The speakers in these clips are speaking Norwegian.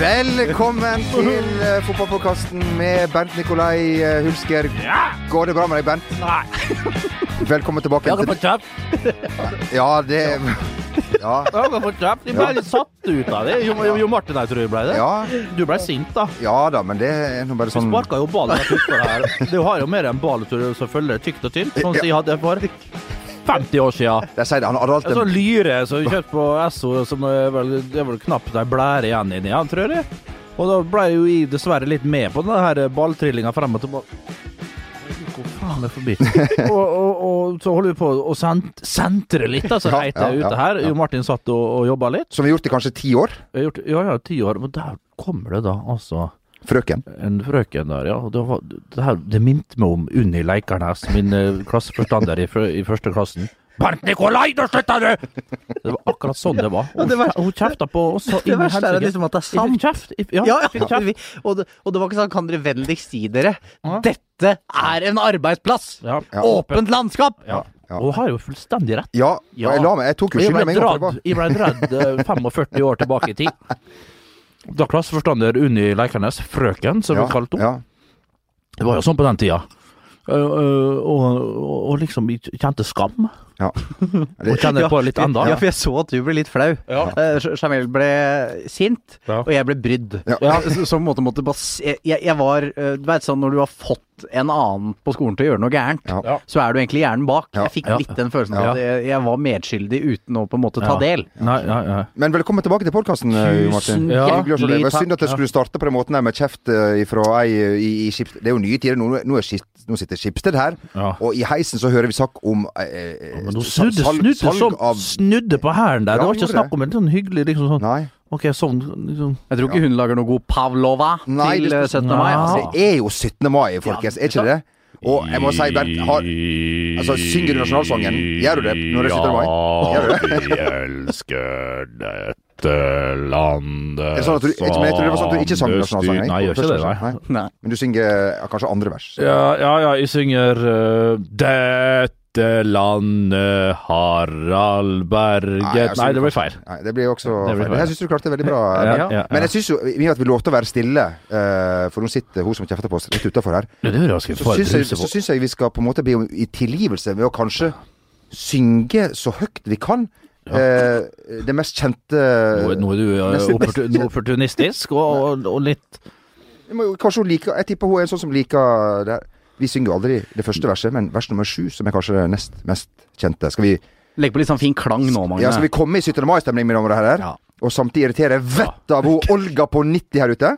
Velkommen til uh, fotballpodkasten med Bernt Nikolai uh, Hulsker. Går det bra med deg, Bernt? Nei. Velkommen tilbake. Til-. Ja, det Ja. Jeg har fått kjeft. De ble litt satt ut av det. Jo, jo Martin jeg tror jeg ble det. Ja, Du ble sint, da. ja da, men det er nå bare Du sånn sparka jo ballen rett utfor her. Du har jo mer enn ball jeg, selvfølgelig. tykt og tynt, sånn som jeg hadde for 50 år siden. Jeg sier det, han hadde En sånn lyre som jeg kjøpte på Esso, som er vel, det er vel knapt ei blære igjen inni han, tror jeg. Og da ble jo jeg dessverre litt med på den her balltrillinga frem og tilbake. Faen er forbi? og, og, og så holder vi på å sent, sentre litt, altså, Ja, heter det ja, ute her. Jo Martin satt og, og jobba litt. Som vi har gjort i kanskje ti år. Gjort, ja, ja, ti år. Men der kommer det da altså Frøken. en frøken der, ja. Det, var, det, her, det minte meg om Unni Leikarnes, min eh, klasseforstander i, i første klassen. Bernt Nikolai, da slutter du! Det var akkurat sånn det var. Hun, det var- hun kjefta på oss så Det verste er liksom at det er sant. kjeft. Ja, Ja, ja. Vi, og, det, og det var ikke sånn Kan dere vennligst si dere Ja. Dette er en arbeidsplass! Ja. Ja. Åpent landskap! Ja. Ja. Og hun har jo fullstendig rett. Ja, Ja. jeg la meg. Jeg tok jo ikke skylda med en gang. dratt, jeg ble dratt eh, 45 år tilbake i tid. Da klasseforstander Unni Leikernes, frøken, som ja. vi kalte henne, ja. Det var jo sånn på den tida. Uh, uh, og, og, liksom kjente skam. ja. Og kjenner på litt enda. Ja, for jeg så at du ble litt flau. Ja. Eh, Jamel ble sint, Ja. og jeg ble brydd. Ja. Ja, så, så måte måtte bare jeg, jeg var eh, Du vet sånn når du har fått en annen på skolen til å gjøre noe gærent, Ja. Så er du egentlig hjernen bak. Ja. Jeg fikk Ja. litt den følelsen av Ja. at jeg, jeg var medskyldig uten å på en måte ta Ja. del. Nei, nei, nei. Men velkommen tilbake til podkasten, Tusen Martin. Se deg. Det var synd at jeg skulle starte på den måten der med kjeft eh, fra ei i, i Skips... Det er jo nye tider. Nå, nå, er Skip, nå sitter Skipsted her, Ja. og i heisen så hører vi sak om eh, eh, snudde, salg- snudde, salg av snudde på hæren der. Ja, det var ikke snakk om en sånn hyggelig liksom sånn Nei. Ok, sånn liksom. Jeg tror ikke hun lager noe god pavlova Nei, til det eh, 17. mai. Altså, Det er jo 17. mai, folkens. Er ikke det? Og jeg må si, Bernt, har Altså, synger du nasjonalsangen? Gjør du det når det er 17. mai? Ja, vi elsker dette landet det sånn at du, jeg, jeg tror det var sånn at du ikke sang nasjonalsangen? Nei, jeg gjør ikke det, nei. nei. Men du synger ja, kanskje andre vers? Ja, ja, ja, jeg synger uh, Dette landet Harald Berget Nei, Nei, det blir feil. Nei, det blir også Det blir feil. feil. Jeg syns du klarte det veldig bra. Ja, ja, ja, Men jeg syns jo vi, at vi lovte å være stille, eh, for nå sitter hun som kjefter på oss litt utafor her, Det er så syns jeg, jeg vi skal på en måte be om i tilgivelse ved å kanskje synge så høyt vi kan. Eh, det mest kjente Nå, er- nå er du uh, Nesten- opportu- nå opportunistisk og, og, og litt Kanskje hun liker Jeg tipper hun er en sånn som liker det her. Vi synger jo aldri det første verset, men vers nummer sju, som er kanskje det nest mest kjente. Skal vi, Legg på litt sånn fin klang nå, Magne. ja, skal vi komme i 17. mai-stemning, med det her? Ja. Og samtidig irritere vettet av hun Olga på 90 her ute?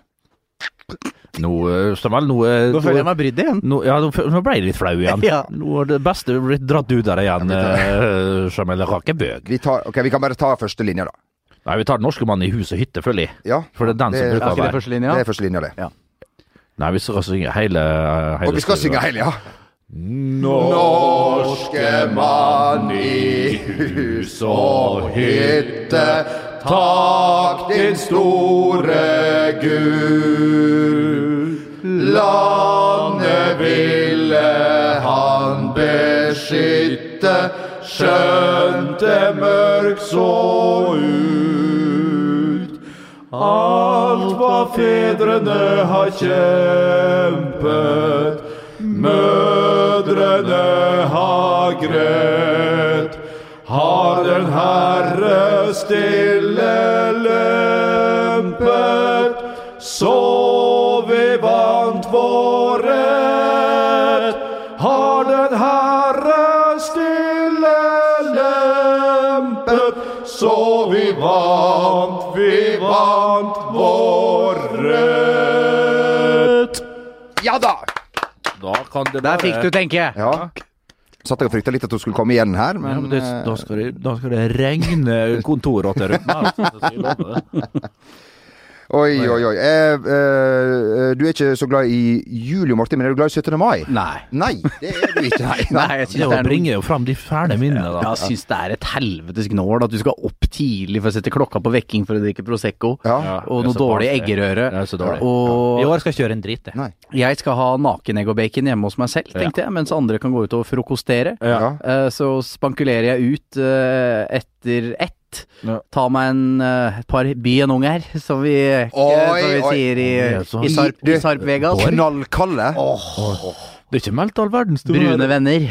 Nå, uh, noe nå, føler jeg meg brydd igjen. Noe, ja, nå, ble jeg litt flau igjen. Ja. Nå er det beste blitt dratt ut der igjen. Jamel Rakebøg. Vi, tar, ok, vi kan bare ta første linja, da. Nei, vi tar den norske mannen i hus og hytte, følger jeg. Ja, For det er den som Det- bruker Ja, å være. første linja? det er første linja, det. Nei, vi skal synge hele, hele Og vi skal synge hele, ja. Norske mann i hus og hytte, takk din store Gud. Landet ville han beskytte, skjønt det mørk så ut. Hva fedrene har kjempet, mødrene har grætt, har den Herre stille lempet, så kan det Der fikk du tenke. Ja. Satt jeg og frykta litt at hun skulle komme igjen her, Ja, men, men det, da, skal det, da skal det regne kontorrotter rundt meg. altså. Oi, oi, oi. Eh, eh, du er ikke så glad i juli, Martin, men er du glad i 17. mai? Nei. Nei, det er du ikke. Nei, Nei, jeg Det synes det er noe bringer jo fram de fæle minnene, da. Jeg syns det er et helvetes gnål at du skal opp tidlig for å sette klokka på vekking for å drikke Prosecco. Ja. Ja, Og noe dårlig eggerøre. Det er så dårlig. Og I år skal jeg kjøre en drit, jeg. Jeg skal ha nakenegg og bacon hjemme hos meg selv, tenkte jeg, mens andre kan gå ut og frokostere. Ja. Eh, Så spankulerer jeg ut eh, etter ett. Ja. Ta meg en, eh, et par byenunger, som vi, Oi, som vi oi. sier i, Oi, så- i, Sarp, I- i Sarp Vegas. Knallkalde. Det er ikke meldt all verdens store Brune venner.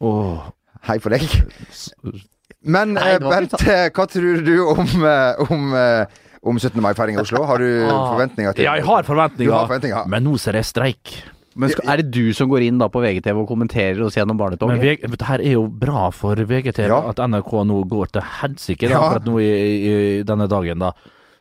Åh. Hei for deg. Men Nei, eh, Bent, hva tror du om, eh, om, eh, om 17. mai-feiring i Oslo? Har du Ah. forventninger til Ja, jeg har forventninger, har forventninger. men nå ser jeg streik. Men skal, er det du som går inn da på VGTV og kommenterer og ser gjennom Men barnetoget? VG, det her er jo bra for VGTV Ja. at NRK nå går til helsike Ja. akkurat nå i, i denne dagen, da.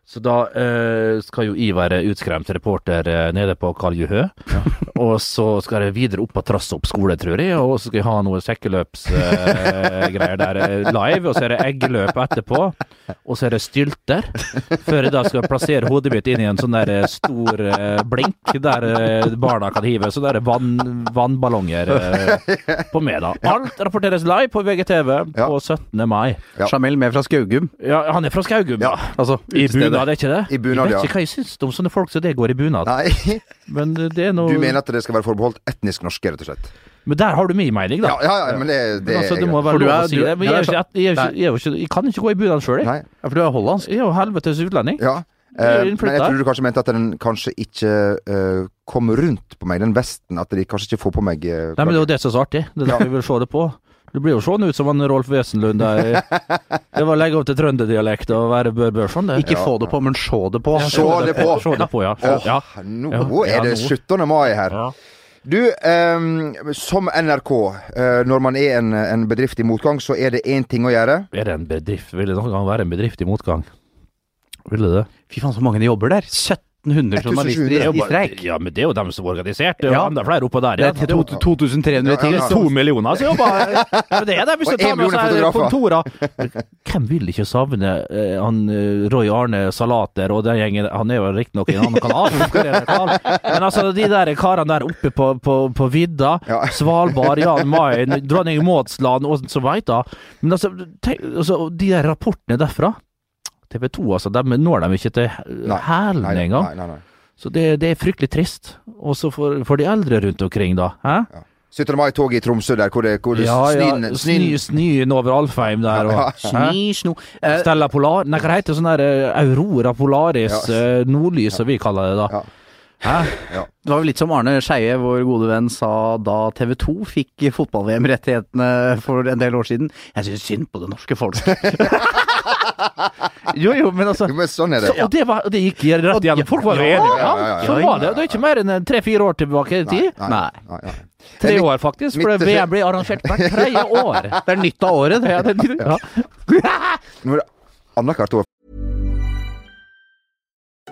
Så da eh, skal jo jeg være utskremt reporter eh, nede på Karl Juhø. og så skal jeg videre opp på Trassopp skole, tror jeg, og så skal jeg ha noe sekkeløpsgreier der eh, live. Og så er det eggeløp etterpå, og så er det stylter. Før jeg da skal plassere hodet mitt inn i en sånn der eh, stor eh, blink der eh, barna kan hive sånne der vann, vannballonger eh, på meg, da. Alt rapporteres live på VGTV Ja. på 17. mai. Ja. Jamel med fra Skaugum. Ja, han er fra Skaugum, Ja. ja. Altså, I utestedet. Bunad, er ikke det? I bunad, jeg vet ikke hva jeg syns om sånne folk som det går i bunad. Nei, Men det er noe du mener at det skal være forbeholdt etnisk norske, rett og slett? Men der har du min mening, da. Ja, ja, ja men det, det Men altså, det må være lov å si det. Men jeg, jeg, er jeg, jeg, ikke, jeg kan ikke gå i bunad sjøl, jeg. Ja, for du er hollandsk. Jeg er jo helvetes utlending. Ja. Eh, men jeg tror du kanskje mente at den kanskje ikke uh, kom rundt på meg, den vesten. At de kanskje ikke får på meg uh, Nei, men det er jo det som er så artig. Det er derfor vi vil se det på. Det blir jo sånn ut som han Rolf Wesenlund der. Det var å legge opp til trønderdialekt og være Bør Børson, det. Ikke få det på, men se det på. Se det på. Se det på, ja. Ja. nå Ja, er det 17. mai her. ja. Du, um, som NRK, eh, når man er en, en bedrift i motgang, så er det én ting å gjøre. Er det en bedrift? Vil det noen gang være en bedrift i motgang? Ville det? Fy faen, så mange de jobber der. 1700 journalister i, i streik. Ja, men det er jo dem som er organisert. Det er jo Ja. enda flere oppå der. Det er 2300 til. Ja, ja, ja. To millioner som jobber Men det er det hvis du tar med seg kontorer. Hvem vil ikke savne eh, han eh, Roy Arne Salater og den gjengen Han er jo riktignok i en annen kanal. Men altså, de der karene der oppe på, på, på vidda, Svalbard, Jan Mayen, dronning land og så veit da. Men altså, tenk, altså, de der rapportene derfra TV 2, altså, De når dem ikke til hælene engang. nei, nei, nei. Så det, det er fryktelig trist. Også for, for de eldre rundt omkring, da. Hæ? 17. mai-toget i Tromsø der, hvor det, hvor det Ja, ja. snøen, snøen over Alfheim der. Og, Ja. Sni, sno. Eh, Stella Polar Nei, hva heter det? Sånn der eh, Aurora Polaris, Ja. eh, nordlys, som vi kaller det da. Ja. Det var jo litt som Arne Skeie, vår gode venn, sa da TV 2 fikk fotball-VM-rettighetene for en del år siden. Jeg syns synd på det norske folk. Jo, jo, men altså Jo, men sånn er det. Og det, var, det gikk rett igjennom. Folk var jo Ja, enige. Ja, ja. Sånn var det. Det er ikke mer enn tre-fire år tilbake i tid. Nei, Nei. nei. Tre mitt- år, faktisk. For mitt- det VM blir arrangert hvert tredje år. Det er nytt av året, det. Ja, det, ja. Er annethvert år.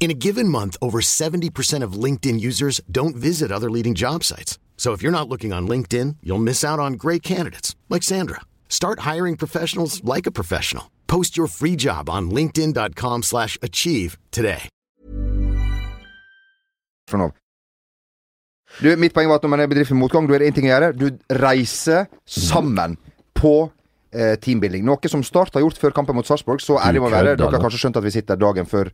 In a given month, over 70% of LinkedIn users don't visit other leading job sites. So if you're not looking on LinkedIn, you'll miss out on great candidates like Sandra. Start hiring professionals like a professional. Post your free job on linkedin.com/achieve slash achieve today. Du, mitt poeng var at når man er bedrift i motgang, du er det én ting å gjøre. Du reiser sammen på eh, teambuilding. Noe som Start har gjort før kampen mot Sarpsborg. Så ærlig må være. Dere har kanskje skjønt at vi sitter dagen før,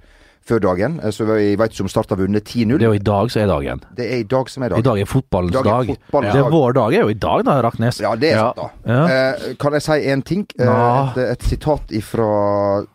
før dagen. Eh, Så vi veit ikke om Start har vunnet 10-0. Det er jo i dag som er dagen. Det er i dag som er dagen. I dag. dag er fotballens dag er dag. fotballens Det dag. er vår dag er jo i dag, da, Raknes. Ja, det er sant, da. Ja. Eh, kan jeg si én ting? Eh, et, et sitat ifra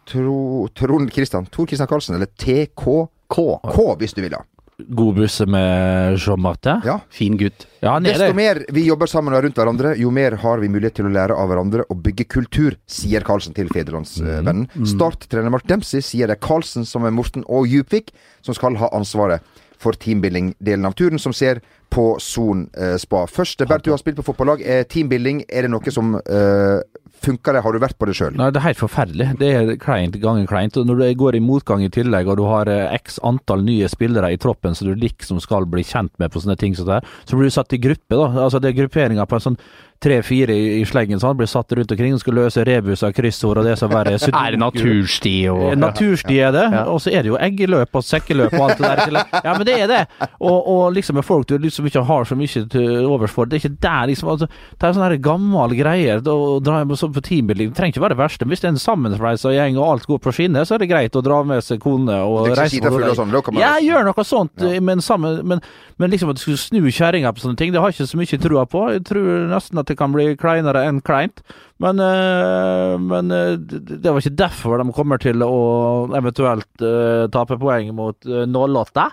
Tro, Trond Kristian Tor Kristian Karlsen, eller TKK, hvis du vil, da. God busse med Jean Martin. Ja. Fin gutt. Ja, han er Desto det. mer vi jobber sammen og er rundt hverandre, jo mer har vi mulighet til å lære av hverandre og bygge kultur, sier Karlsen til Federlandsvennen. Start-trener Mark Dempsey sier det er Karlsen som er Morten og Djupvik som skal ha ansvaret for teambuilding-delen av turen, som ser på Son eh, spa. Først, Bernt, du har spilt på fotballag. Er teambuilding er det noe som eh, funker? Har du vært på det sjøl? Nei, det er helt forferdelig. Det er kleint ganger kleint. Og når du går i motgang i tillegg, og du har eh, x antall nye spillere i troppen som du liksom skal bli kjent med på sånne ting som det her, så blir du satt i gruppe, da. Altså det er grupperinger på en sånn tre-fire i, i sleggen sånn, blir satt rundt omkring og skal løse rebuser, kryssord og det som verre er. Er det natursti og Eh, Natursti er det, og så er det jo eggeløp og sekkeløp og alt det der. Ja, men det er det. Og, og liksom med folk du liksom ikke har så mye til overs for. Det er ikke der, liksom. Altså, det er sånne gamle greier å dra med sånn på teambuilding. Det trenger ikke være det verste. Hvis det er en sammenreisa gjeng og alt går på skinner, så er det greit å dra med seg kone og Det reise på sånn, man- Ja, gjør noe sånt, men, sammen, men, men liksom at du skulle snu kjerringa på sånne ting, det har jeg ikke så mye trua på. Jeg tror nesten at kan bli kleinere enn kleint. Men, eh, men eh, det var ikke derfor de kommer til å eventuelt eh, tape poeng mot uh, 08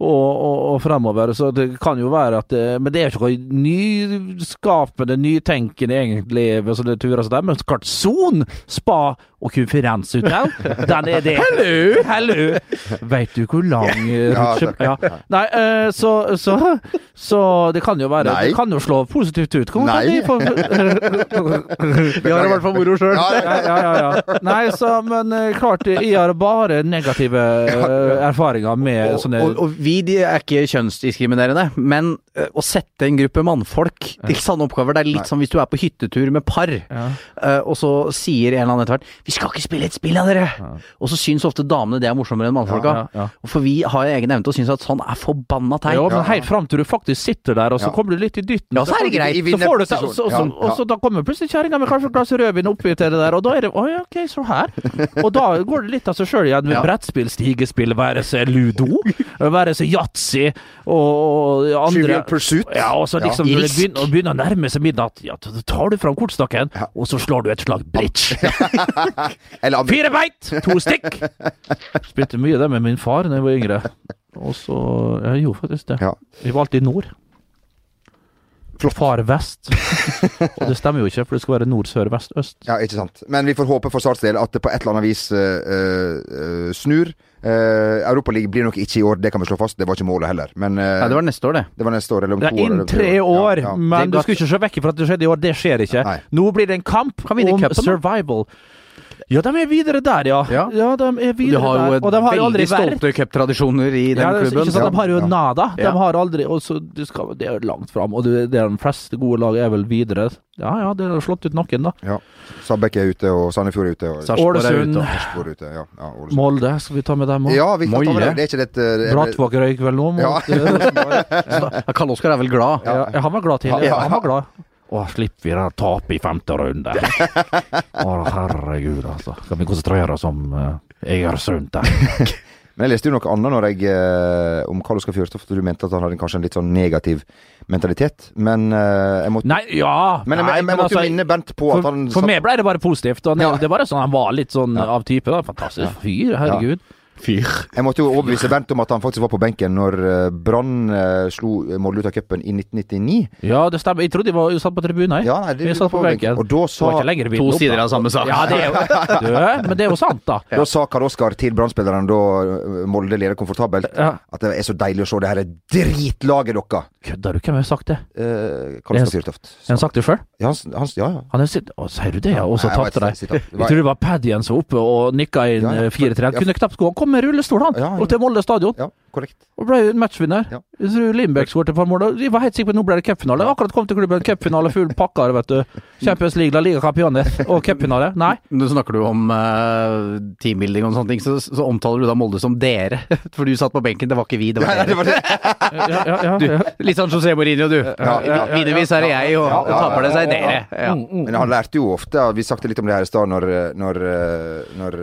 og, og, og fremover. Så det kan jo være at det, Men det er jo ikke noe nyskapende, nytenkende egentlig ved sånne turer som det. Men klart, Son, spa og konferansehotell, den er det. Hallo, hallo! Veit du hvor lang eh, Ja, ja. Nei, eh, så, så, så det kan jo være Nei. Det kan jo slå positivt ut. Kom, Nei. Vi, får, vi har i hvert fall moro sjøl. Ja, Ja, ja. Nei, så, men eh, klart, jeg har bare negative eh, erfaringer med sånne Og, og vi er ikke kjønnsdiskriminerende, men eh, å sette en gruppe mannfolk til sanne oppgaver Det er litt som hvis du er på hyttetur med par, Ja. eh, og så sier en eller annen etter hvert 'Vi skal ikke spille et spill av dere!' Og så syns ofte damene det er morsommere enn mannfolka. For vi har egen evne til å synes at sånn er forbanna teit. Ja, men helt fram til du faktisk sitter der, og så kommer du litt i dytten. Ja, så er det greit. Så får du, så, så, så, og så da kommer plutselig kjerringa med kanskje et glass rødvin oppi til det der, og da er det Oi, ok, så her. Og da går det litt av seg sjøl igjen med brettspill, stigespill, være seg ludo, være seg yatzy og, og andre Pursuit. Ja, og så liksom Ja. når det begynner, begynner å nærme seg midnatt, ja, så tar du fram kortstokken, og så slår du et slag bridge. Eller Fire beit, to stikk! Spilte mye det med min far da jeg var yngre. Og så Jeg gjorde faktisk det. Ja. Vi var alltid nord. Far vest. Og det stemmer jo ikke, for det skal være nord, sør, vest, øst. Ja, ikke sant. Men vi får håpe for Sarts del at det på et eller annet vis uh, uh, snur. Uh, Europaligaen blir nok ikke i år, det kan vi slå fast. Det var ikke målet heller. Men uh, Nei, det var neste år, det. det var neste år, eller om Det to er år. innen tre år, Ja, ja. men Det du skulle ikke se vekk fra at det skjedde i år. Det skjer ikke. Nei. Nå blir det en kamp om cupen, da. Ja, de er videre der, ja. Ja. de er videre de har jo der. Og de har veldig stolte cuptradisjoner i den ja, det er klubben. Ikke sant, de har jo Ja. nada. De Ja. har aldri og så det, skal, det er langt fram. Og det, det er de fleste gode lag er vel videre. Ja ja, det har slått ut noen, da. Ja. Sandbekk er ute, og Sandefjord er ute. Og er Ålesund. ute, og- ute. Ja, ja, Molde, skal vi ta med dem òg? Ja, vi kan ta med dem. det. Det er ikke dette det er- Brattvåg røyk vel nå mot Ja. eh. Ja, Karl Oskar er vel glad? Ja, ja, han var glad tidlig. Ja. Han var glad. Å, slipper vi det tapet i femte runde. Å, herregud, altså. Skal vi konsentrere oss om uh, Egersund der? Men jeg leste jo noe annet når jeg, eh, om Karl Oskar Fjørtoft. Du mente at han hadde kanskje en litt sånn negativ mentalitet. Men eh, jeg måtte Nei, ja Men jeg, nei, jeg, jeg måtte jo altså, minne Bent på at for, han for meg ble det bare positivt. Og han, Ja. Det var bare sånn han var litt sånn Ja. av type. da Fantastisk fyr, herregud. Fyr. Jeg måtte jo overbevise Bernt om at han faktisk var på benken når eh, Brann eh, slo Molde ut av cupen i 1999. Ja, det stemmer. Jeg trodde de var satt på tribunen. Ja, nei, de, jeg satt på benken. Og da Det var sa, ikke To opp, sider av samme sak. Ja, det er jo, det, men det er jo sant, da. da sa Karl Oskar til Brann-spillerne da eh, Molde leder komfortabelt, Ja. at det er så deilig å se det her dritlaget deres. Kødder du? Hvem har sagt det? Eh, Karl Oskar Syrtoft. Har han sagt det før? Ja, han, han, ja, ja. Han er sitt... Å, sier du det, ja? Og så tapte de? Jeg tror det var Paddy som var oppe og nikka inn Ja, ja. eh, 4-3. Han Ja. kunne knapt gå. Han kom med rullestol, han! Og til Molde stadion. Korrekt. Og ble matchvinner. Ja. Lindbekk skåret et par mål. Jeg var helt sikker på at nå ble det cupfinale. Akkurat kom til klubben, cupfinale, full pakke, vet du. Champions League, La Liga Campeones og cupfinale. Nei. Nå snakker du om uh, teambuilding og sånne ting, så, så omtaler du da Molde som dere. For du satt på benken, det var ikke vi, det var dere. var det. Ja, ja, ja, Du, litt sånn José Mourinho, du. ja, ja. Viderevis er det jeg, og, og taper det seg dere. Ja. Men han lærte jo ofte Vi snakket litt om det her i stad når, når, når,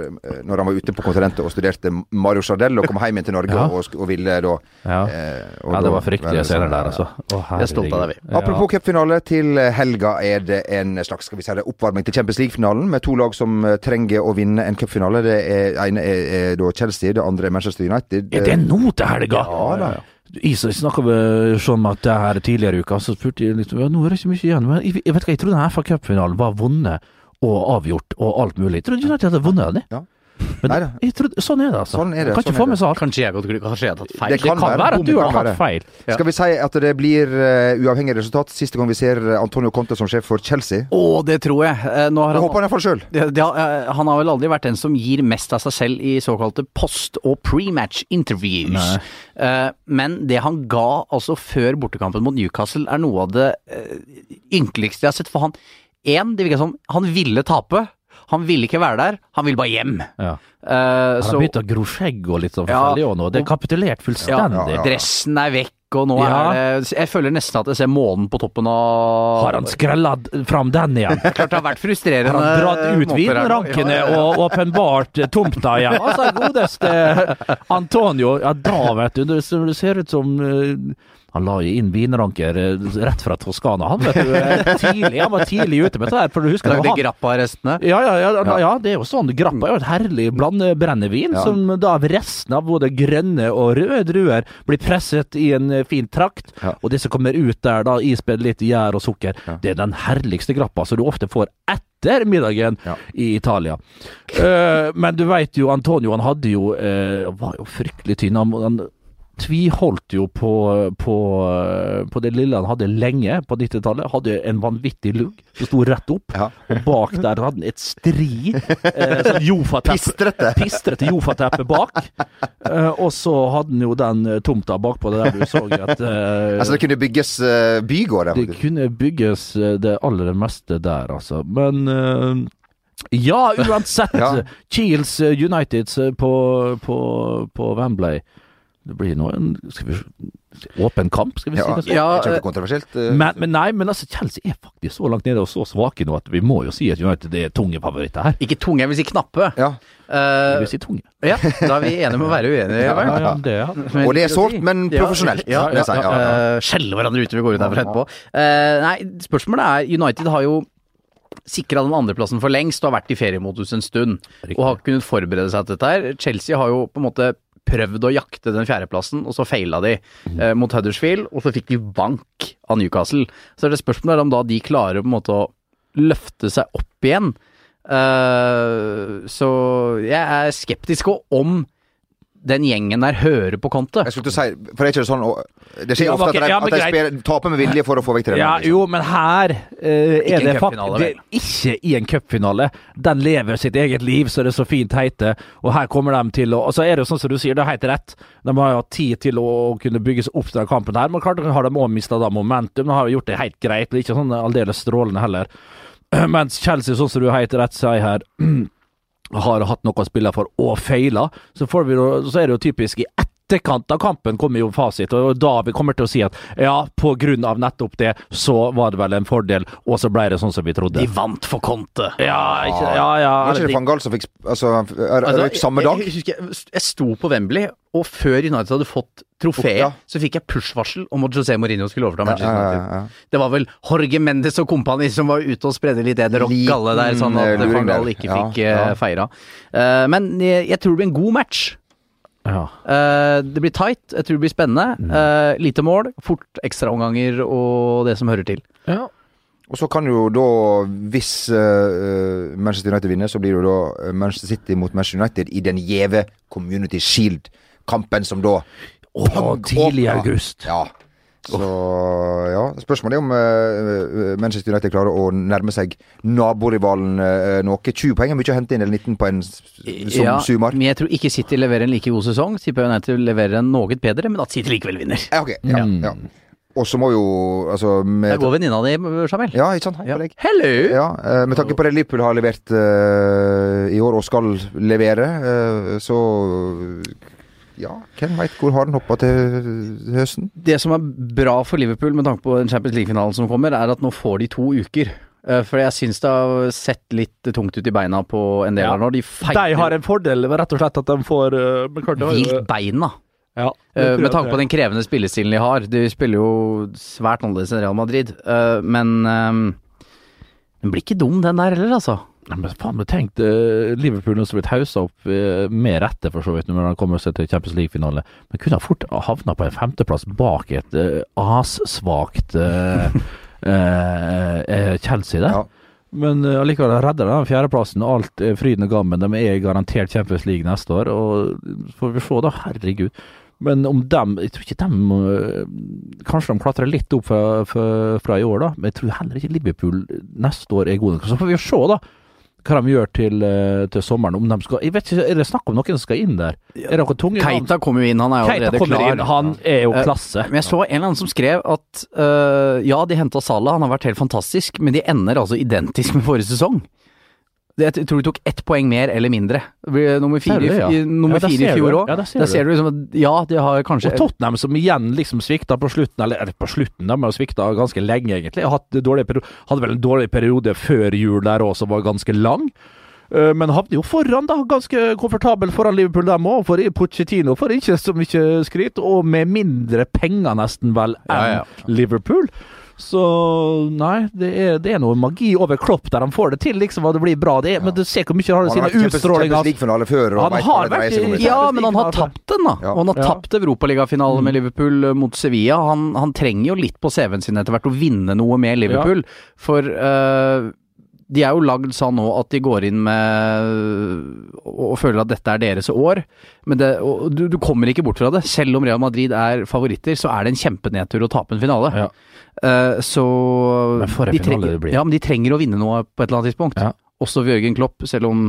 når han var ute på kontinentet og studerte Mario Chardel og kom hjem igjen til Norge Ja. og, og ville da Ja. eh, og ja, da det var fryktelige scener sånn, der, altså. Å, Jeg er stolte av deg, vi. Ja. Apropos cupfinale, til helga er det en slags skal vi si det, oppvarming til Champions League-finalen med to lag som eh, trenger å vinne en cupfinale. Det er, ene er, er da Chelsea, det andre er Manchester United. Er det nå til helga? Ja da. Jeg snakka med at det her tidligere i uka, så spurte jeg litt ja, Nå er det ikke mye igjen, men jeg, jeg vet hva, jeg trodde denne FA Cup-finalen var vunnet og avgjort og alt mulig. Jeg trodde United hadde vunnet den. Ja. Men Neida. jeg trodde, sånn er det, altså. Sånn er det, kan sånn ikke få med seg alt. Kanskje jeg har gått glipp Kanskje tatt feil. Det Det kan være. være at du har tatt være. feil. Ja. Skal vi si at det blir uh, uavhengig resultat siste gang vi ser eh, Antonio Conte som sjef for Chelsea? Å, det tror jeg. Eh, Nå har Jeg han håper han iallfall sjøl. det, det, han har vel aldri vært den som gir mest av seg selv i såkalte post- og pre-match interviews. Eh, men det han ga altså før bortekampen mot Newcastle, er noe av det uh, ynkeligste jeg har sett. For han Én, det virka som han ville tape. Han ville ikke være der, han ville bare hjem. Ja. Uh, Han har begynt å gro skjegg og litt sånn Ja, forskjellig òg nå. Det er kapitulert ja, fullstendig. dressen er vekk, og nå Ja. er det Jeg føler nesten at jeg ser månen på toppen av Har han skrella fram den igjen? Klart det har vært frustrerende. Har han dratt ut vinrankene Ja, og åpenbart tomta igjen? Altså, godeste Antonio. Ja, da, vet du. Det ser- ut som eh, han la jo inn vinranker eh, rett fra Toskana. Han vet du, eh, tidlig, han var tidlig ute med det der. For du husker Lagde grappa-restene. Ja, ja, ja, ja, det er jo sånn. Grappa er jo et herlig blandebrennevin, Ja. som da av resten av både grønne og røde druer blir presset i en fin trakt. Ja. Og det som kommer ut der, da ispedd litt gjær og sukker, Ja. det er den herligste grappa som du ofte får etter middagen Ja. i Italia. Uh, men du veit jo, Antonio han hadde jo uh, var jo fryktelig tynn. Han, han tviholdt jo på, på, på det lille han hadde lenge på 90-tallet. Hadde en vanvittig lugg som sto rett opp. Ja. Og bak der hadde han et stri. Eh, Pistrete! Pistrete. Jofa-teppe bak. Eh, og så hadde han jo den eh, tomta bakpå det der du så at eh, Altså, det kunne bygges eh, bygård der, det kunne bygges eh, det aller meste der, altså. Men eh, ja, uansett. Ja. Kiels United på, på, på Wembley. Det blir nå en skal vi, åpen kamp, skal vi Ja, si det sånn. Ja, det er eh, kjempekontroversielt. eh. Men, men nei, men altså Chelsea er faktisk så langt nede og så svake nå at vi må jo si at United er tunge favoritter her. Ikke tunge, jeg vil si knappe. ja. Jeg Eh, vil si tunge. ja, da er vi enige med å være uenige. Ja, ja, det, ja. Men Og det er sårt, men profesjonelt. Ja, ja, Ja, ja. Eh, Skjelle hverandre ut når vi går ut herfra etterpå. Uh, nei, spørsmålet er United har jo sikra den andreplassen for lengst og har vært i feriemodus en stund. Riktig. Og har kunnet forberede seg til dette her. Chelsea har jo på en måte prøvd å jakte den fjerdeplassen, og så feila de eh, mot Huddersfield, og så fikk de bank av Newcastle. Så er det spørsmålet om da de klarer på en måte å løfte seg opp igjen. Uh, så jeg er skeptisk og om den gjengen der hører på Conte. Jeg skulle til å si, for det er ikke sånn Det skjer Ja, ofte at de, ja, at de spiller, taper med vilje for å få vekk treneren. Ja, liksom. jo, men her uh, er det faktisk det Ikke i en cupfinale. Den lever sitt eget liv, så det er så fint heter. Og her kommer de til å Og så er det jo sånn som du sier, det er helt rett. De har jo hatt tid til å kunne bygge seg opp til den kampen her. Men klart har de òg mista momentum. De har jo gjort det helt greit, og ikke sånn aldeles strålende heller. Mens Chelsea, sånn som du helt rett sier her har hatt noe å spille for og feila, så, så er det jo typisk i etterkant av kampen kommer jo fasit, og da vi kommer til å si at ja, på grunn av nettopp det, så var det vel en fordel, og så ble det sånn som vi trodde. De vant for Conte. Ja, ikke, ja, ja. Var ikke det van Gahl som fikk Altså, er- Altså, røyk samme dag? Jeg, jeg, jeg, jeg sto på Wembley, og før United hadde fått trofeet, Ja. så fikk jeg push-varsel om at José Mourinho skulle overta Manchester ja, United. ja, ja. Det var vel Jorge Mendes og kompani som var ute og spredde litt eder og galle der, sånn at eh, van Gahl ikke fikk eh, ja. feira. Uh, men jeg, jeg tror det blir en god match. Ja. Uh, det blir tight, jeg tror det blir spennende. Mm. Uh, lite mål, fort ekstraomganger og det som hører til. ja. Og så kan jo da, hvis uh, Manchester United vinner, så blir det jo da Manchester City mot Manchester United i den gjeve Community Shield-kampen som da Å, tidlig i august. Ja. Så ja, spørsmålet er om uh, Manchester United klarer å nærme seg naborivalen uh, noe. 20 poeng er mye å hente inn, eller 19 på en som Ja, sumar. men jeg tror ikke City leverer en like god sesong. Tipper United leverer en noe bedre, men at City likevel vinner. Ja, ok. Ja, Mm. ja. Og så må jo altså med, Der går venninna di, Jamel. Ja, ikke sant? Hei Ja. på deg. Hello! Ja, eh, med tanke på det Liverpool har levert uh, i år og skal levere, uh, så ja, hvem veit hvor har den hoppa til høsten? Det som er bra for Liverpool med tanke på den Champions League-finalen som kommer, er at nå får de to uker. Eh, For jeg syns det har sett litt tungt ut i beina på en del Ja. av nå. De De har en fordel rett og slett at de får uh, jo- hvilt beina. Ja, Eh, med tanke på den krevende spillestilen de har. De spiller jo svært annerledes enn Real Madrid. Eh, men eh, den blir ikke dum, den der heller, altså. Men faen, men tenk eh, Liverpool nå som blitt haussa opp eh, med rette, for så vidt, når de kommer seg til Champions League-finale. Men kunne fort havna på en femteplass bak et uh, assvakt uh, eh, Chelsea der. Ja. Men uh, allikevel redder de fjerdeplassen, og alt er fryd og gammen. De er garantert Champions League neste år, og får vi se, da. Herregud. Men om dem Jeg tror ikke dem Kanskje de klatrer litt opp fra, fra, fra i år, da. Men jeg tror heller ikke Liverpool neste år er gode nok. Så får vi jo se, da. Hva de gjør til, øh, til sommeren. Om de skal Jeg vet ikke, Er det snakk om noen som skal inn der? Er det noen tunge? Keita kommer jo inn, han er jo Keita allerede klar. inn. Han er jo klasse. klasse. Men jeg så en eller annen som skrev at uh, ja, de henta Salah, han har vært helt fantastisk, men de ender altså identisk med forrige sesong. Jeg tror de tok ett poeng mer eller mindre. Nummer fire, det, ja? i- nummer Ja, fire i fjor òg. Ja, der ser Der du ser du liksom at ja, de har kanskje Og Tottenham som igjen liksom svikta på slutten, eller, eller på slutten, de har svikta ganske lenge egentlig. Peri- hadde vel en dårlig periode før jul der òg, som var ganske lang. Eh, Men havner jo foran, da. Ganske komfortabel foran Liverpool, dem òg. For Pochettino får ikke så mye skryt, og med mindre penger nesten vel enn Ja, ja. Liverpool. Så nei, det er, det er noe magi over Klopp der han får det til, liksom, og det blir bra. Det er, Men du ser hvor mye Han har sine utstrålinger. Champions League-finale før. og Han vet har vært. Ja, men han har tapt den, da. Ja. Og han har Ja. tapt Europaligafinalen med Mm. Liverpool eh, mot Sevilla. Han, han trenger jo litt på CV-en sin etter hvert å vinne noe med Liverpool. For eh, de er jo lagd sånn nå at de går inn med og, føler at dette er deres år. Men det, og du, du kommer ikke bort fra det. Selv om Real Madrid er favoritter, så er det en kjempenedtur å tape en finale. Ja. Uh, så Men for en de finale det blir. Ja, men de trenger å vinne noe på et eller annet tidspunkt. Ja. Også Jørgen Klopp, selv om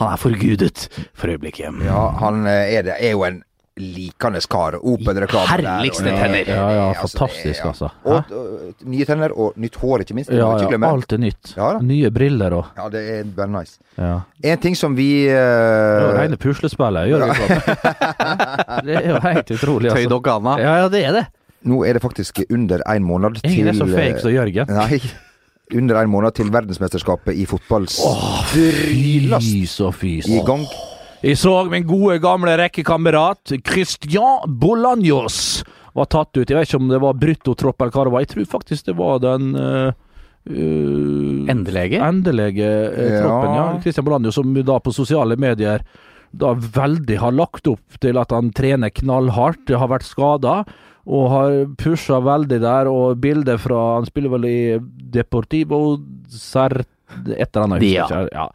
han er forgudet for øyeblikket. Ja, han eh, er, det, er jo en likende kar. Open-reklame der, Herligste er- tenner. Ja, ja, altså, fantastisk, altså. Og, og nye tenner, og nytt hår, ikke minst. Ja, ja, alt er nytt. Ja. Nye briller og Ja, det er bare nice. ja. En ting som vi Det er eh, rene puslespillet, gjør vi sånn. Det er jo helt utrolig, altså. dere Ja, ja, det er det. Nå er det faktisk under en måned til Ingen er så fake som Jørgen. Nei. Under en måned til verdensmesterskapet i fotball strylast Fy så fys. i gang. Jeg så min gode gamle rekkekamerat Christian Bolanjos var tatt ut. Jeg vet ikke om det var bruttotropp eller hva det var. Jeg tror faktisk det var den uh, uh, Endelege? Endelege eh, Ja. troppen, ja. Christian Bolanjos som da på sosiale medier da veldig har lagt opp til at han trener knallhardt, har vært skada. Og har pusha veldig der, og bilder fra Han spiller vel i Deportivo Ser... Et eller annet. husker ikke. Ja.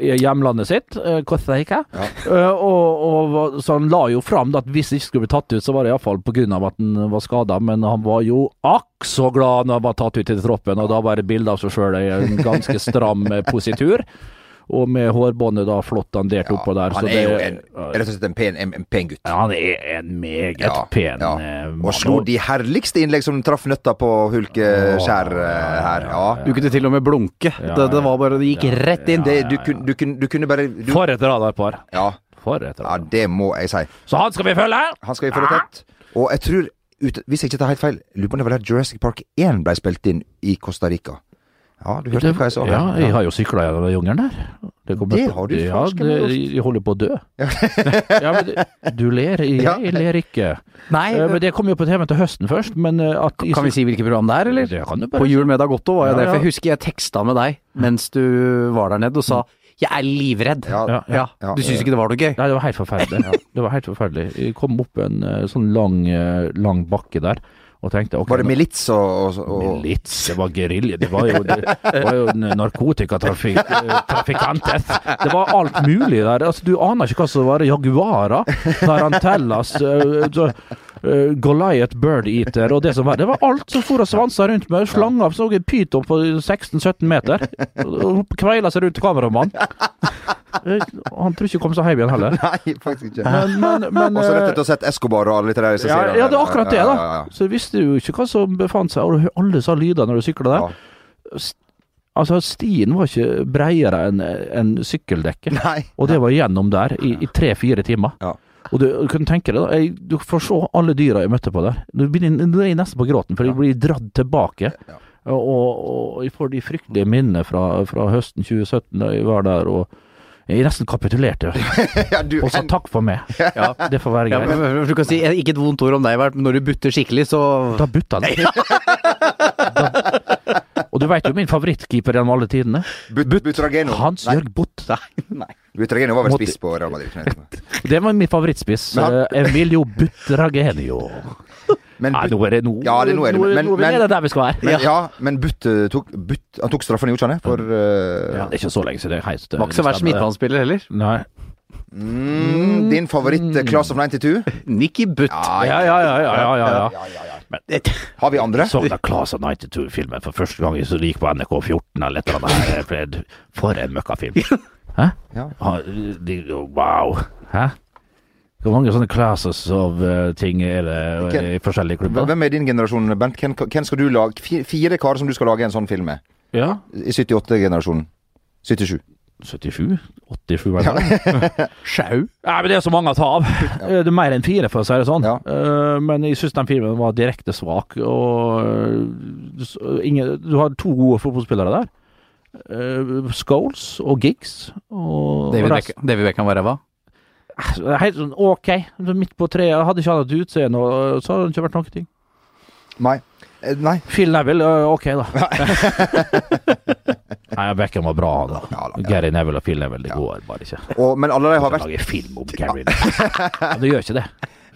Hjemlandet sitt, eh, Costa Rica. Ja. Eh, og, og, så han la jo fram at hvis det ikke skulle bli tatt ut, så var det iallfall pga. at han var skada. Men han var jo akk så glad når han var tatt ut til troppen, og da var det bilde av seg sjøl i en ganske stram eh, positur. Og med hårbåndet da flott dandert Ja, oppå der. han så er jo en, rett og slett en pen, en, en pen gutt. ja, han er en meget Ja, pen ja. mann. Og slo de herligste innlegg som traff nøtta på hulkeskjær eh, her. Ja. Du kunne til og med blunke. Ja, det, det var bare Det gikk rett inn. Det, du, kun, du, kun, du kunne bare du, For et radarpar. ja, For et ja, det må jeg si. Så han skal vi følge! Han skal vi følge tett. Og jeg tror, ut, hvis jeg ikke tar helt feil, lurer på om det var der Jurassic Park 1 ble spilt inn i Costa Rica. Ja, du hørte det, hva jeg sa? Ja, jeg har jo sykla gjennom jungelen der. kommer Det har du Ja, det, jeg holder på å dø. ja, men det- du ler, jeg, Ja. jeg ler ikke. Nei, Eh, Men det kommer jo på TV til høsten først, men eh, at kan vi si hvilket program det er, eller? Det kan du bare På Jul med Dagotto var jo Ja, det, for jeg husker jeg teksta med deg mens du var der nede og sa Jeg er livredd. Ja, Ja, Ja. Du syns ikke det var noe gøy? Nei, det var helt forferdelig. Det var helt forferdelig. Jeg kom opp en eh, sånn lang, lang bakke der, tenkte okay, Var det milits og, og, Milits, det var gerilje, det var jo, det, det var jo narkotikatrafikk, eh. Det var alt mulig der. Altså, du aner ikke hva som var jaguarer, tarantellas, så, eh, Goliath bird eater og det som var. Det var alt som for og svansa rundt med. Slanger så en pyton på 16-17 meter. og Kveila seg rundt kameramannen. Eh, Han tror ikke han kom seg hjem igjen heller. Nei, faktisk ikke. Men, men, men Og så eh, rett å ha sett Escobar og alle de der. ja, ja, det er akkurat det, da. ja, ja. Så jeg visste jo ikke hva som befant seg, og alle sa lyder når du sykla der. Ja. Altså, stien var ikke bredere enn en sykkeldekket, og det var gjennom der i, i tre-fire timer. Ja. Og du, du kunne tenke deg, da, jeg, du får se alle dyra jeg møtte på der. Du er du er nesten på gråten, for jeg blir dratt tilbake. Ja. Og, og, jeg får de fryktelige minnene fra, fra høsten 2017 da jeg var der, og jeg nesten kapitulerte. Ja, du, Og sa takk for meg. Det får være Ja, greit. men, du kan si eh, ikke et vondt ord om deg, men når du butter skikkelig, så Da butta han. Da, og du veit jo min favorittkeeper gjennom alle tidene. But, Butrageno. Hans Jørg Butt. Butrageno var vel spiss på Real Madrid. Det var min favorittspiss. Han- Eh, Emilio Butragenio. Men, Nei, nå er det nå Ja, det, nå er det, nå, men, er det men, der vi skal være. men, ja, men Butt eh, tok, but, han tok straffen, gjorde han for uh, Ja, det er ikke så lenge siden. Det var ikke så verst midtbanespiller heller. Nei. Mm, Din favoritt mm. Class of 92? Nikki Butt. Ja, ja, ja. ja, ja, ja, ja. ja, ja, ja. Har vi andre? Så da Class of 92-filmen for første gang så det gikk på NRK 14 eller et eller annet. For- en møkkafilm. Hæ? Ja. Wow. Hæ? Hvor mange sånne classes of uh, ting er det eh, i forskjellige klubber? Hvem er din generasjon, Bent? Hvem, hvem skal du lage? Fire karer som du skal lage en sånn film med? Ja. I 78-generasjonen. 77. 77? 87, var det? Sjau. Nei, men det er så mange å ta av. Ja. Det er mer enn fire, for å si det sånn. Ja. Eh, Men jeg syns den filmen var direkte svak, og eh, du ingen, Du har to gode fotballspillere der. Eh, Scholes og Giggs. Og David, og Beck David Beckham var ræva. Helt sånn ok. Midt på treet. Hadde ikke han hatt utseende, så hadde det ikke vært noen ting. Nei. Eh, Nei. Phil Neville, eh, ok, da. Nei, Beckham var bra, han da. Ja, da, ja. Gary Neville og Phil Neville, det går bare ikke. Og, men alle de har vært Lage film om Gary Neville. Ja, det gjør ikke det.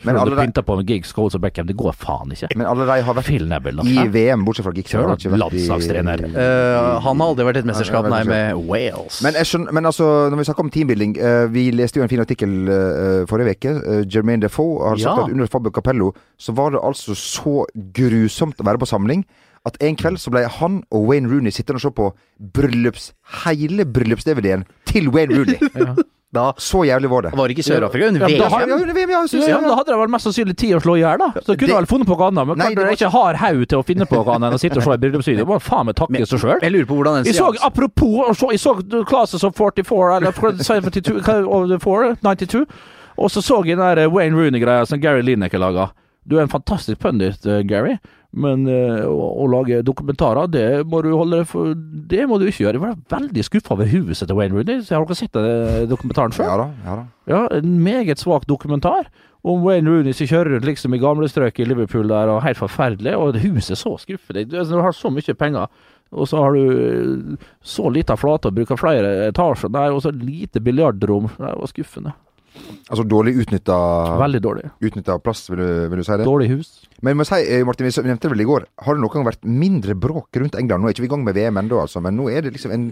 Men alle du de- pynter på med Giggs, Coles og Beckham, det går faen ikke. Men alle de har vært Phil Neville, da. i VM, bortsett fra Giggs. Kjør da, har vært i- landslagstrener. Eh, han har aldri vært i et mesterskap, nei, med Wales. Men, jeg skjønner, men altså, når vi snakker om teambuilding uh, Vi leste jo en fin artikkel uh, forrige uke. Uh, Jermaine Defoe har sagt Ja. at under Fabio Capello så var det altså så grusomt å være på samling at en kveld så ble han og Wayne Rooney sittende og se på bryllups hele bryllups-DVD-en til Wayne Rooney. da Så jævlig var det. var det ikke Sør-Afrika under Ja, da VM. Ja, under VM, ja, synes, Ja, ja, Da hadde det vel mest sannsynlig tid å slå i hjel, da. Så kunne de vel funnet på noe annet. Men Nei, var ikke har haug til å finne på noe annet enn å sitte og se en bryllupsvideo. Må faen meg takke seg sjøl. Jeg lurer på hvordan den Jeg så, apropos, jeg så Classes of 44, eller 72, hva- of the four, 92, og så så jeg den der Wayne Rooney-greia som Gary Lineker laga. Du er en fantastisk pundit, eh, Gary, men eh, å, lage dokumentarer, det må du holde for Det må du ikke gjøre. Jeg var veldig skuffa over huset til Wayne Rooney. Har dere sett den dokumentaren før? Ja da. ja da Ja, en meget svak dokumentar om Wayne Rooney som kjører rundt liksom i gamle strøk i Liverpool der, og helt forferdelig. Og huset er så skuffende. Du, altså, du har så mye penger, og så har du eh, så lita flate og bruker flere etasjer. Nei, og så lite biljardrom. Det var skuffende. Altså dårlig utnytta, Veldig dårlig. utnytta plass, vil du, vil du si det? Dårlig hus. Men jeg må si, eh, Martin, vi nevnte det vel i går. Har det noen gang vært mindre bråk rundt England? Nå er ikke vi i gang med VM ennå, altså, men nå er det liksom en,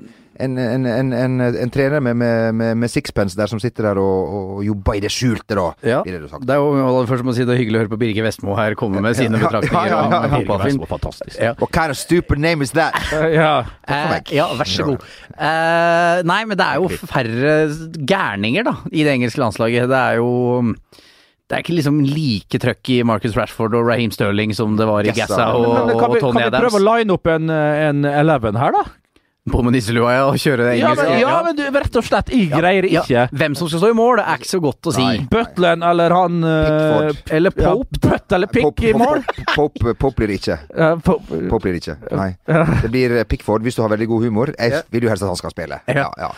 en, en, en, en, en trener med, med, med, med sixpence der som sitter der og, og jobber i det skjulte, da. Ja. blir det sagt. Det er jo først må si det er hyggelig å høre på Birger Vestmo her komme med sine Ja, ja, betraktninger ja, ja, ja. Vestmo, fantastisk. Ja. What kind of stupid name is that? Ja. Eh, ja, vær så god. Uh, nei, men det er jo færre gærninger, da, i det engelske landslaget. Det er jo det er ikke liksom like trøkk i Marcus Rashford og Raheem Sterling som det var i Gassa. Og, og vi, Adams. kan vi prøve å line opp en, en Eleven her, da? På med nisselua ja, og kjøre det Ja, men, ja, men du, rett og slett, jeg greier Ja, ikke. Hvem som skal stå i mål, det er ikke så godt å si. Butland eller han eh, Pickford. Eller Pope. Putt eller Pick i mål. Pope, Pope blir det ikke. Pope. Pope blir det ikke. Nei. Det blir eh, Pickford hvis du har veldig god humor. Jeg vil jo helst at han skal spille. Ja, ja.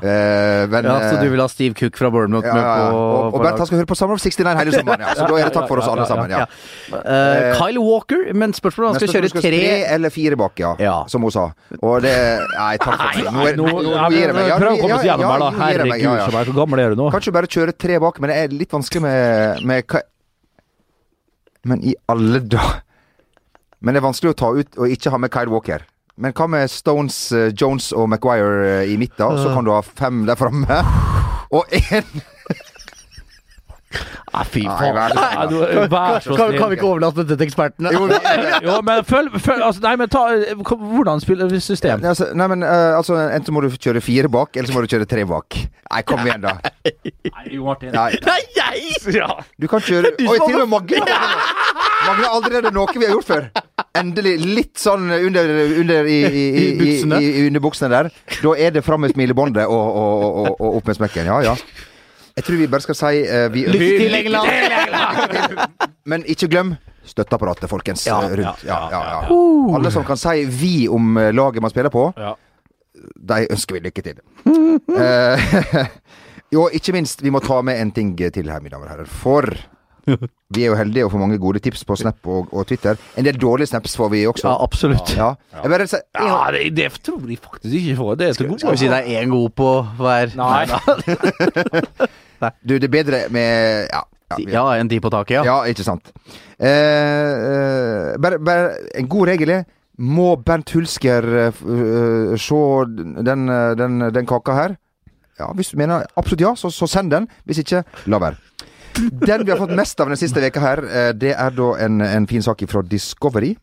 Eh, men, Ja, så du vil ha Steve Cook fra Bournemouth ja, med på, Og, og Bernt han skal høre på Summer of 69 hele sommeren, ja. Så da er det takk for oss alle sammen. Ja. Eh, Kyle Walker, men spørsmålet er om han skal kjøre tre eller fire bak, ja. Ja. Som hun sa. Og det Nei, takk for meg. Nå, er, Nå, nå, nå, gir jeg meg. Ja, prøv å komme oss gjennom her, da. ja. Herregud, Ja, ja. så meg. Hvor gammel er du nå? Kanskje bare kjøre tre bak, men det er litt vanskelig med, med hva Men i alle dager Men det er vanskelig å ta ut og ikke ha med Kyle Walker. Men hva med Stones, eh, Jones og Maguire eh, i midten? Så kan du ha fem der framme. Og én Nei, fy faen. Nei, du, vær så Kan, snill. kan vi ikke overlate dette til ekspertene? Jo, Jo, men følg, følg altså, Nei, men ta Hvordan spiller vi system? Nei, altså, nei, men uh, altså Enten må du kjøre fire bak, eller så må du kjøre tre bak. Nei, kom igjen, da. Nei, Jo Martin. Nei, Nei, jeg! Ja. du kan kjøre Oi, til og med Magne! Magne, allerede noe vi har gjort før. Endelig litt sånn under, under i, i, i, I buksene. i, i under der. Da er det fram med smilebåndet og, og, og, og opp med smekken. Ja, ja. Jeg tror vi bare skal si uh, vi, Lykke til, England! Men ikke glem støtteapparatet, folkens. Ja, eh, rundt. Ja, ja, ja. Alle som kan si 'vi' om eh, laget man spiller på, Ja. de ønsker vi lykke til. uh, jo, ikke minst, vi må ta med en ting til her, mine damer og herrer. For vi er jo heldige og får mange gode tips på Snap og, og Twitter. En del dårlige snaps får vi også. Ja, absolutt. Ja. Jeg bare sier Ja, det, det tror de faktisk ikke får. Det er til Skal vi si det er én god på hver Nei. Du, det er bedre med Ja. ja, Ja, en de på taket, ja. Ja, ikke sant. Eh, eh, bare, bare en god regel er Må Bernt Hulsker uh, se den, den, den kaka her? Ja, Hvis du mener absolutt ja, så, så send den. Hvis ikke, la være. Den vi har fått mest av den siste veka her, det er da en, en fin sak fra Discovery.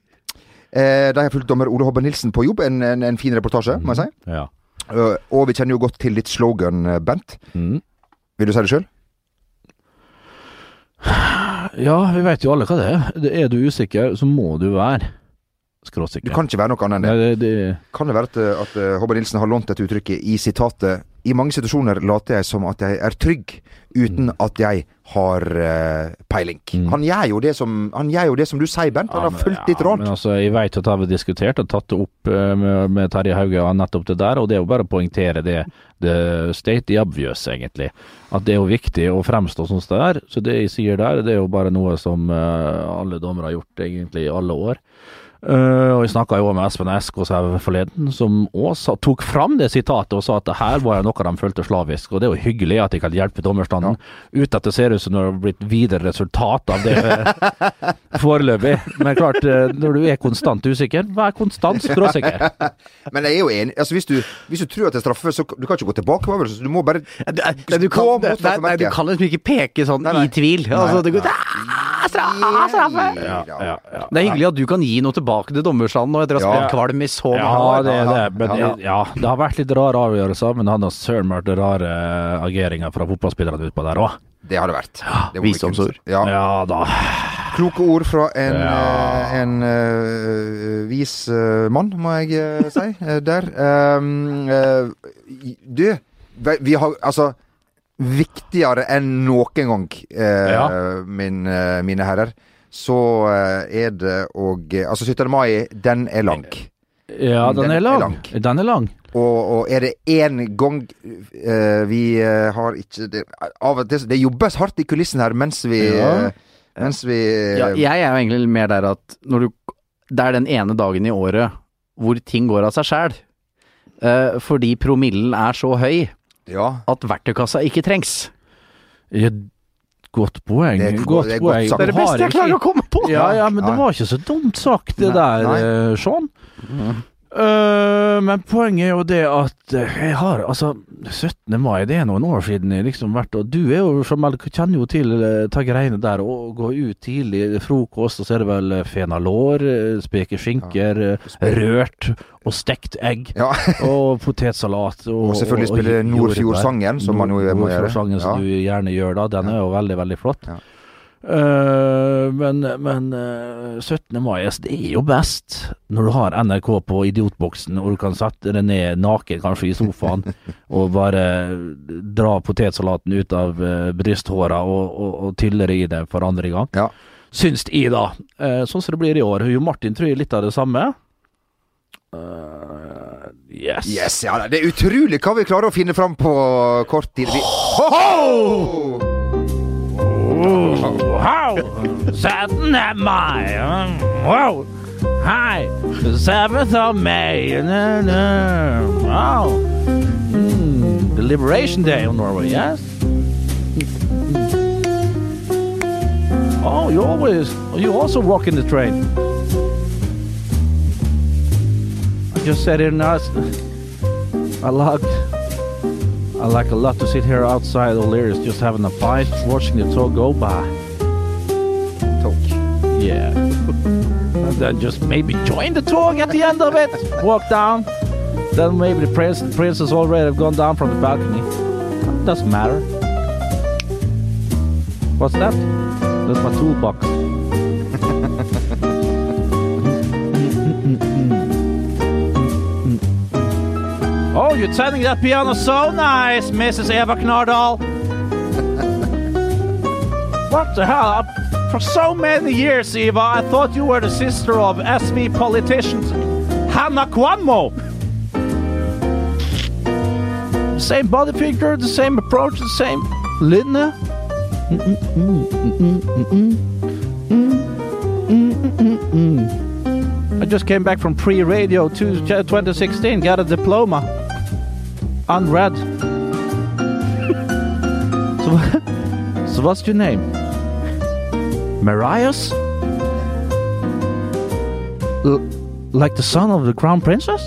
Eh, De har fulgt dommer Ole Hobbe Nilsen på jobb. En, en, en fin reportasje, må jeg si. Ja. Eh, Og vi kjenner jo godt til ditt slogan, Bent. Mm. Vil du si det sjøl? ja, vi vet jo alle hva det er. Er du usikker, så må du være Du kan ikke være noe annet enn det. Nei, det, det Kan det være at, at Håvard Nilsen har lånt dette uttrykket i sitatet I mange situasjoner later jeg som at jeg er trygg, uten at jeg har uh, peiling. Mm. Han, gjør jo det som, han gjør jo det som du sier, Bent. Han Ja, har fulgt ditt ja, råd. Men altså, jeg vet at jeg har diskutert og tatt det opp eh, med, med Terje Hauge nettopp det der, og det er jo bare å poengtere det, det state the obvious, egentlig. At det er jo viktig å fremstå som det er. Så det jeg sier der, det er jo bare noe som eh, alle dommere har gjort egentlig i alle år. Eh, og jeg snakka jo med Espen Eskås her forleden, som også tok fram det sitatet og sa at det her var jo noe de følte slavisk. Og det er jo hyggelig at de kan hjelpe dommerstanden, uten at det ser ut som det har blitt videre resultat av det eh, foreløpig. Men klart, eh, når du er konstant usikker, vær konstant skråsikker. Men jeg er jo enig. Altså, hvis, du, hvis du tror at det er straffe, så du kan ikke gå tilbake på avgjørelsen. Du må bare Nei, du du, Gå kan, mot nei, nei, du kan liksom ikke peke sånn Nei, nei. i tvil. Altså, det, går, «Ah, straffe, straffe!» Ja, Ja, ja. det er hyggelig at du kan gi noe tilbake til dommerstanden nå etter å ha spilt kvalm i så mange Ja, år. det det. Men Ja. det har vært litt rare avgjørelser, men det har søren vært rare ageringer fra fotballspillerne utpå der òg. Det har det vært. Det Visdomsord. Ja. Ja da. Kloke ord fra en, Ja. eh, en eh, vis eh, mann, må jeg eh, si, eh, der. Um, eh, du, vi- har altså Viktigere enn noen gang, eh, Ja. min, eh, mine herrer, så eh, er det og Altså, 17. mai, den er lang. Ja, den, Den er er lang. lang. Den er lang. Og, og er det én gang uh, vi eh, har ikke det, Av og til Det jobbes hardt i kulissen her mens vi Ja. eh, Mens vi Ja, jeg er jo egentlig mer der at når du Det er den ene dagen i året hvor ting går av seg sjæl. fordi promillen er så høy ja. at verktøykassa ikke trengs. Ja, godt poeng. Det er godt godt- det er godt poeng. sagt. Det er det beste jeg klarer å komme på! Ja, ja, men det var ikke så dumt sagt, det Nei, der, nei. eh, Sean. Eh, men poenget er jo det at eh, jeg har Altså, 17. mai, det er noen år siden jeg liksom vært Og du er jo som jeg kjenner jo til eh, ta greiene der og gå ut tidlig, frokost, og så er det vel fenalår, speke skinker, ja. rørt og stekt egg. ja. Og potetsalat. Og, Og selvfølgelig spille. Nordfjordsangen, som man jo må gjøre. Nordfjordsangen som Ja. du gjerne gjør da. Den er jo veldig, veldig flott. Eh, men men uh, 17. mai, det er jo best når du har NRK på idiotboksen, og du kan sette deg ned naken kanskje i sofaen og bare dra potetsalaten ut av uh, brysthåra og, og, og tylle i det for andre gang. Ja. Syns jeg, da. Uh, sånn som det blir i år. Jo Martin tror jeg litt av det samme. Uh, yes. Yes, ja, det er utrolig hva vi klarer å finne fram på kort tid. Vi... Ho! Wow! 17. mai! Wow! Hi, the 7th of May. No, no. Oh. Mm, the Liberation Day of Norway, yes? Oh, you always, you also walk in the train. I just sat here now. I like, I like a lot to sit here outside O'Leary's just having a bite, watching the talk go by. Talk. Yeah. and then just maybe join the talk at the end of it. Walk down. Then maybe the prince, the princess already have gone down from the balcony. Doesn't matter. What's that? That's my toolbox. Oh, you're turning that piano so nice, Mrs. Eva Knardal. what the hell? Uh, for so many years, Eva, I thought you were the sister of SV politician Hannah Kwanmo. Same body figure, the same approach, the same linne. I just came back from pre-radio 2016, got a diploma. Unread. so, so what's your name? Marius? L- like the son of the crown princess?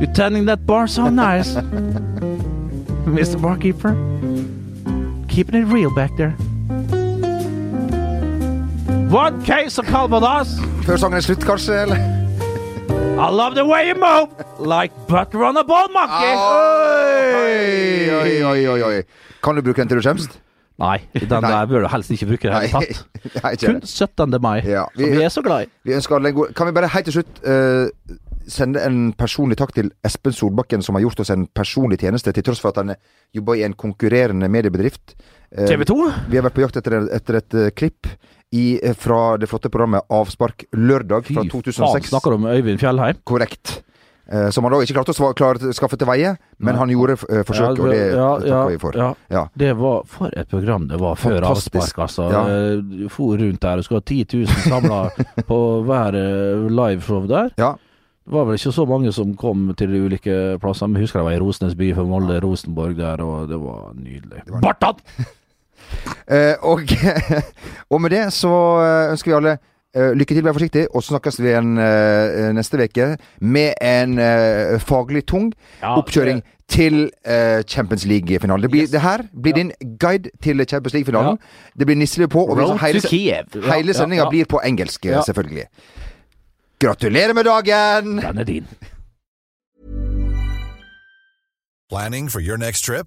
You're tending that bar so nice, Mr. Barkeeper. Keeping it real back there. One case of Calvados. Før sangen er slutt, kanskje? Eller? I love the way you move, like butter on a ball monkey. Oi, oi, oi, oi, oi. Kan du bruke den til du kommer? Nei, den der bør du helst ikke bruke i det hele tatt. Nei, Kun 17. mai, Ja, som vi er så glad i. Vi ønsker alle en god Kan vi bare helt til slutt uh, sende en personlig takk til Espen Solbakken, som har gjort oss en personlig tjeneste, til tross for at han jobber i en konkurrerende mediebedrift. Eh, TV 2? Vi har vært på jakt etter, etter et eh, klipp i, eh, fra det flotte programmet Avspark lørdag fra Fy faen, snakker du om Øyvind Fjellheim? Korrekt. Eh, som han da ikke klarte å klare, skaffe til veie, men Nei. han gjorde eh, forsøk, og det ja, takker ja, vi for. Ja. Ja. Det var for et program det var før avspark, altså. Ja. Eh, for rundt der og skulle ha 10 000 samla på hver eh, liveshow der. Ja. Det var vel ikke så mange som kom til de ulike plassene. Men jeg husker det var i Rosenes by for Molde, Rosenborg der, og det var nydelig. var- Bartan! Eh, og, og med det så eh, ønsker vi alle eh, lykke til, vær forsiktig, og så snakkes vi igjen eh, neste uke med en eh, faglig tung Ja, oppkjøring til eh, Champions League-finalen. Det, blir- Yes. det her blir din guide til Champions League-finalen. Det blir nisselue på, og hele, Ja, hele sendinga ja. blir på engelsk, Ja. selvfølgelig. Gratulerer med dagen! Den er din. Planning for your next trip?